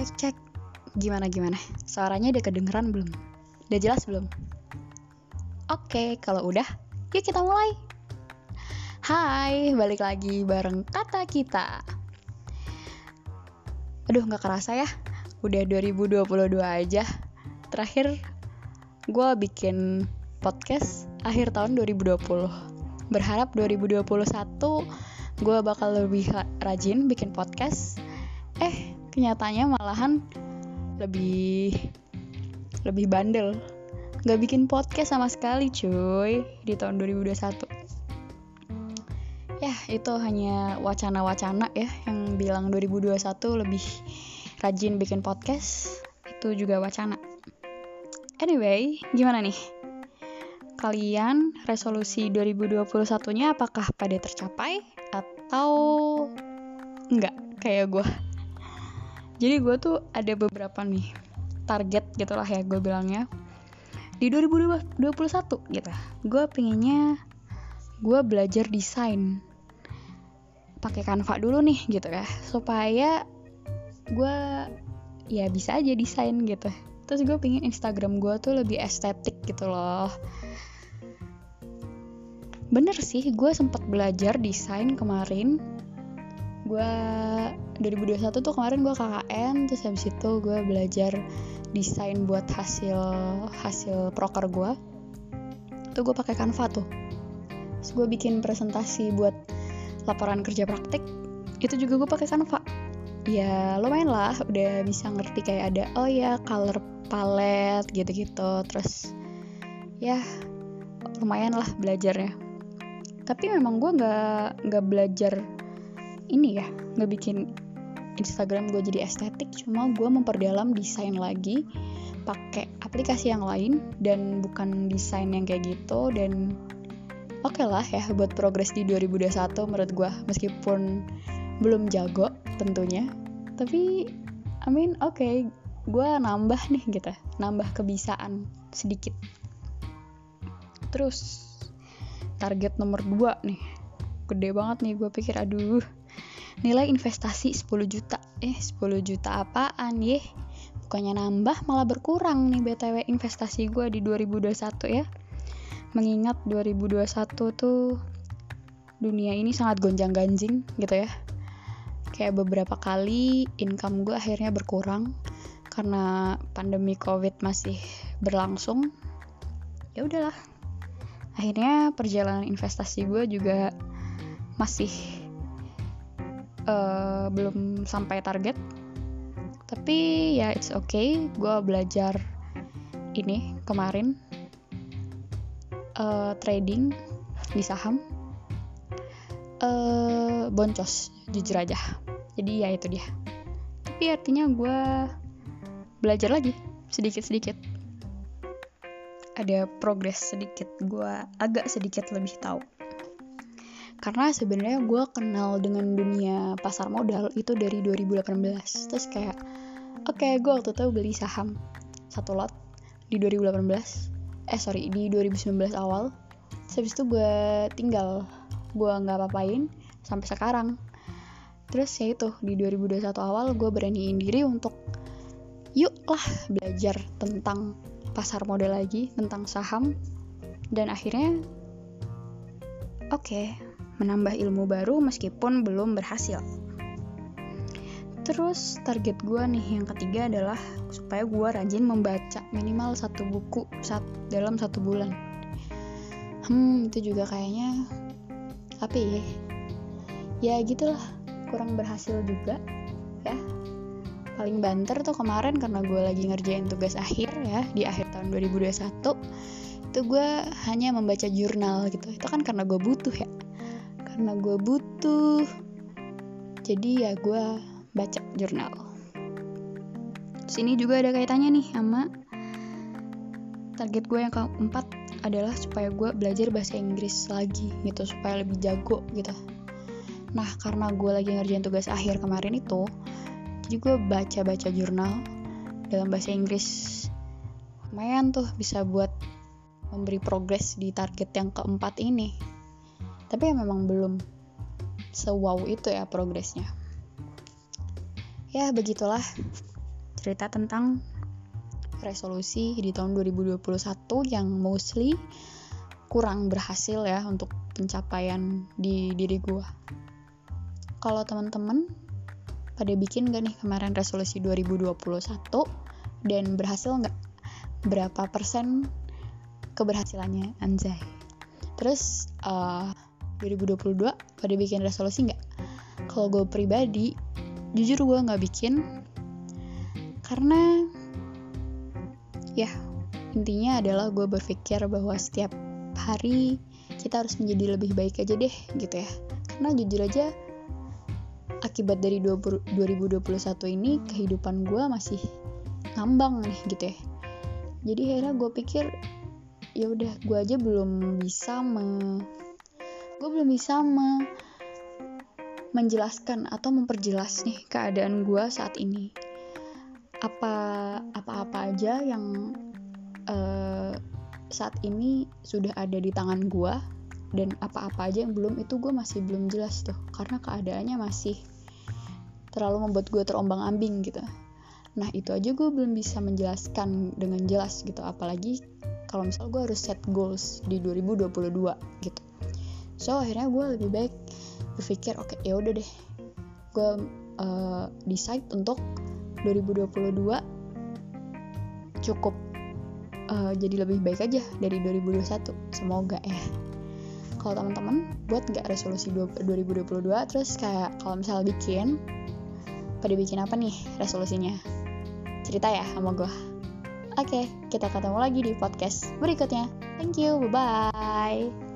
cek cek gimana gimana? Suaranya udah kedengeran belum? Udah jelas belum? Oke kalau udah yuk kita mulai. Hai balik lagi bareng kata kita. Aduh nggak kerasa ya. Udah 2022 aja. Terakhir gue bikin podcast akhir tahun 2020 berharap 2021 gue bakal lebih rajin bikin podcast. Eh kenyataannya malahan lebih lebih bandel. Nggak bikin podcast sama sekali cuy di tahun 2021 ya itu hanya wacana-wacana ya yang bilang 2021 lebih rajin bikin podcast. Itu juga wacana. Anyway gimana nih? Kalian resolusi 2021 nya apakah pada tercapai atau enggak? Kayak gue jadi gue tuh ada beberapa nih target gitulah ya gue bilangnya. Di 2021 gitu gue pengennya gue belajar desain. Pakai Canva dulu nih gitu ya supaya gue ya bisa aja desain gitu. Terus gue pengen Instagram gue tuh lebih estetik gitu loh. Bener sih gue sempat belajar desain kemarin gue 2021 tuh kemarin gue KKN terus habis itu gue belajar desain buat hasil hasil proker gue tuh gue pakai Canva tuh. Terus gue bikin presentasi buat laporan kerja praktik itu juga gue pakai Canva. Ya lumayan lah udah bisa ngerti kayak ada oh ya color palette gitu-gitu. Terus ya lumayan lah belajarnya. Tapi memang gue nggak nggak belajar ini ya nggak bikin Instagram gue jadi estetik cuma gue memperdalam desain lagi pakai aplikasi yang lain dan bukan desain yang kayak gitu dan oke okay lah ya buat progres di 2021 menurut gue meskipun belum jago tentunya. Tapi I mean oke okay, gue nambah nih gitu nambah kebiasaan sedikit. Terus target nomor 2 nih gede banget nih gue pikir aduh nilai investasi 10 juta. Eh 10 juta apaan ye bukannya nambah malah berkurang nih BTW investasi gue di 2021 ya. Mengingat 2021 tuh dunia ini sangat gonjang ganjing gitu ya. Kayak beberapa kali income gue akhirnya berkurang karena pandemi covid masih berlangsung. Ya udahlah. Akhirnya perjalanan investasi gue juga masih uh, belum sampai target. Tapi ya it's okay. Gue belajar ini kemarin uh, trading di saham. Uh, boncos jujur aja. Jadi ya itu dia. Tapi artinya gue belajar lagi sedikit-sedikit. Ada progres sedikit gue agak sedikit lebih tahu karena sebenarnya gue kenal dengan dunia pasar modal itu dari 2018 terus kayak oke okay, gue waktu itu beli saham satu lot di 2018 eh sorry di 2019 awal. Habis itu gue tinggal gue nggak apa-apain sampai sekarang. Terus ya itu di 2021 awal gue beraniin diri untuk yuk lah belajar tentang pasar modal lagi tentang saham. Dan akhirnya oke okay, menambah ilmu baru meskipun belum berhasil. Terus target gue nih yang ketiga adalah supaya gue rajin membaca minimal satu buku saat dalam satu bulan. Hmm itu juga kayaknya apa ya? Ya gitulah kurang berhasil juga ya. Paling banter tuh kemarin karena gue lagi ngerjain tugas akhir ya di akhir tahun 2021 itu gue hanya membaca jurnal gitu itu kan karena gue butuh ya karena gue butuh. Jadi ya gue baca jurnal. Sini juga ada kaitannya nih sama target gue yang keempat adalah supaya gue belajar bahasa Inggris lagi gitu supaya lebih jago gitu. Nah karena gue lagi ngerjain tugas akhir kemarin itu jadi gue baca-baca jurnal dalam bahasa Inggris. Lumayan tuh bisa buat memberi progres di target yang keempat ini tapi ya memang belum sewow itu ya progresnya ya begitulah cerita tentang resolusi di tahun 2021 yang mostly kurang berhasil ya untuk pencapaian di diri gue. Kalau teman-teman pada bikin gak nih kemarin resolusi 2021 dan berhasil nggak? Berapa persen keberhasilannya anjay? Terus uh, 2022 pada bikin resolusi nggak? Kalau gue pribadi, jujur gue nggak bikin. Karena ya intinya adalah gue berpikir bahwa setiap hari kita harus menjadi lebih baik aja deh gitu ya. Karena jujur aja akibat dari 20, 2021 ini kehidupan gue masih ngambang nih gitu ya. Jadi akhirnya gue pikir ya udah gue aja belum bisa me gue belum bisa me menjelaskan atau memperjelas nih keadaan gue saat ini. Apa apa-apa aja yang uh, saat ini sudah ada di tangan gue dan apa-apa aja yang belum itu gue masih belum jelas tuh karena keadaannya masih terlalu membuat gue terombang ambing gitu. Nah itu aja gue belum bisa menjelaskan dengan jelas gitu apalagi kalau misal gue harus set goals di 2022 gitu so akhirnya gue lebih baik berpikir oke okay, ya udah deh. Gue uh, decide untuk 2022 cukup uh, jadi lebih baik aja dari 2021 semoga ya kalau teman-teman buat nggak resolusi 2022 terus kayak kalau misal bikin pada bikin apa nih resolusinya? Cerita ya sama gue oke kita ketemu lagi di podcast berikutnya. Thank you bye bye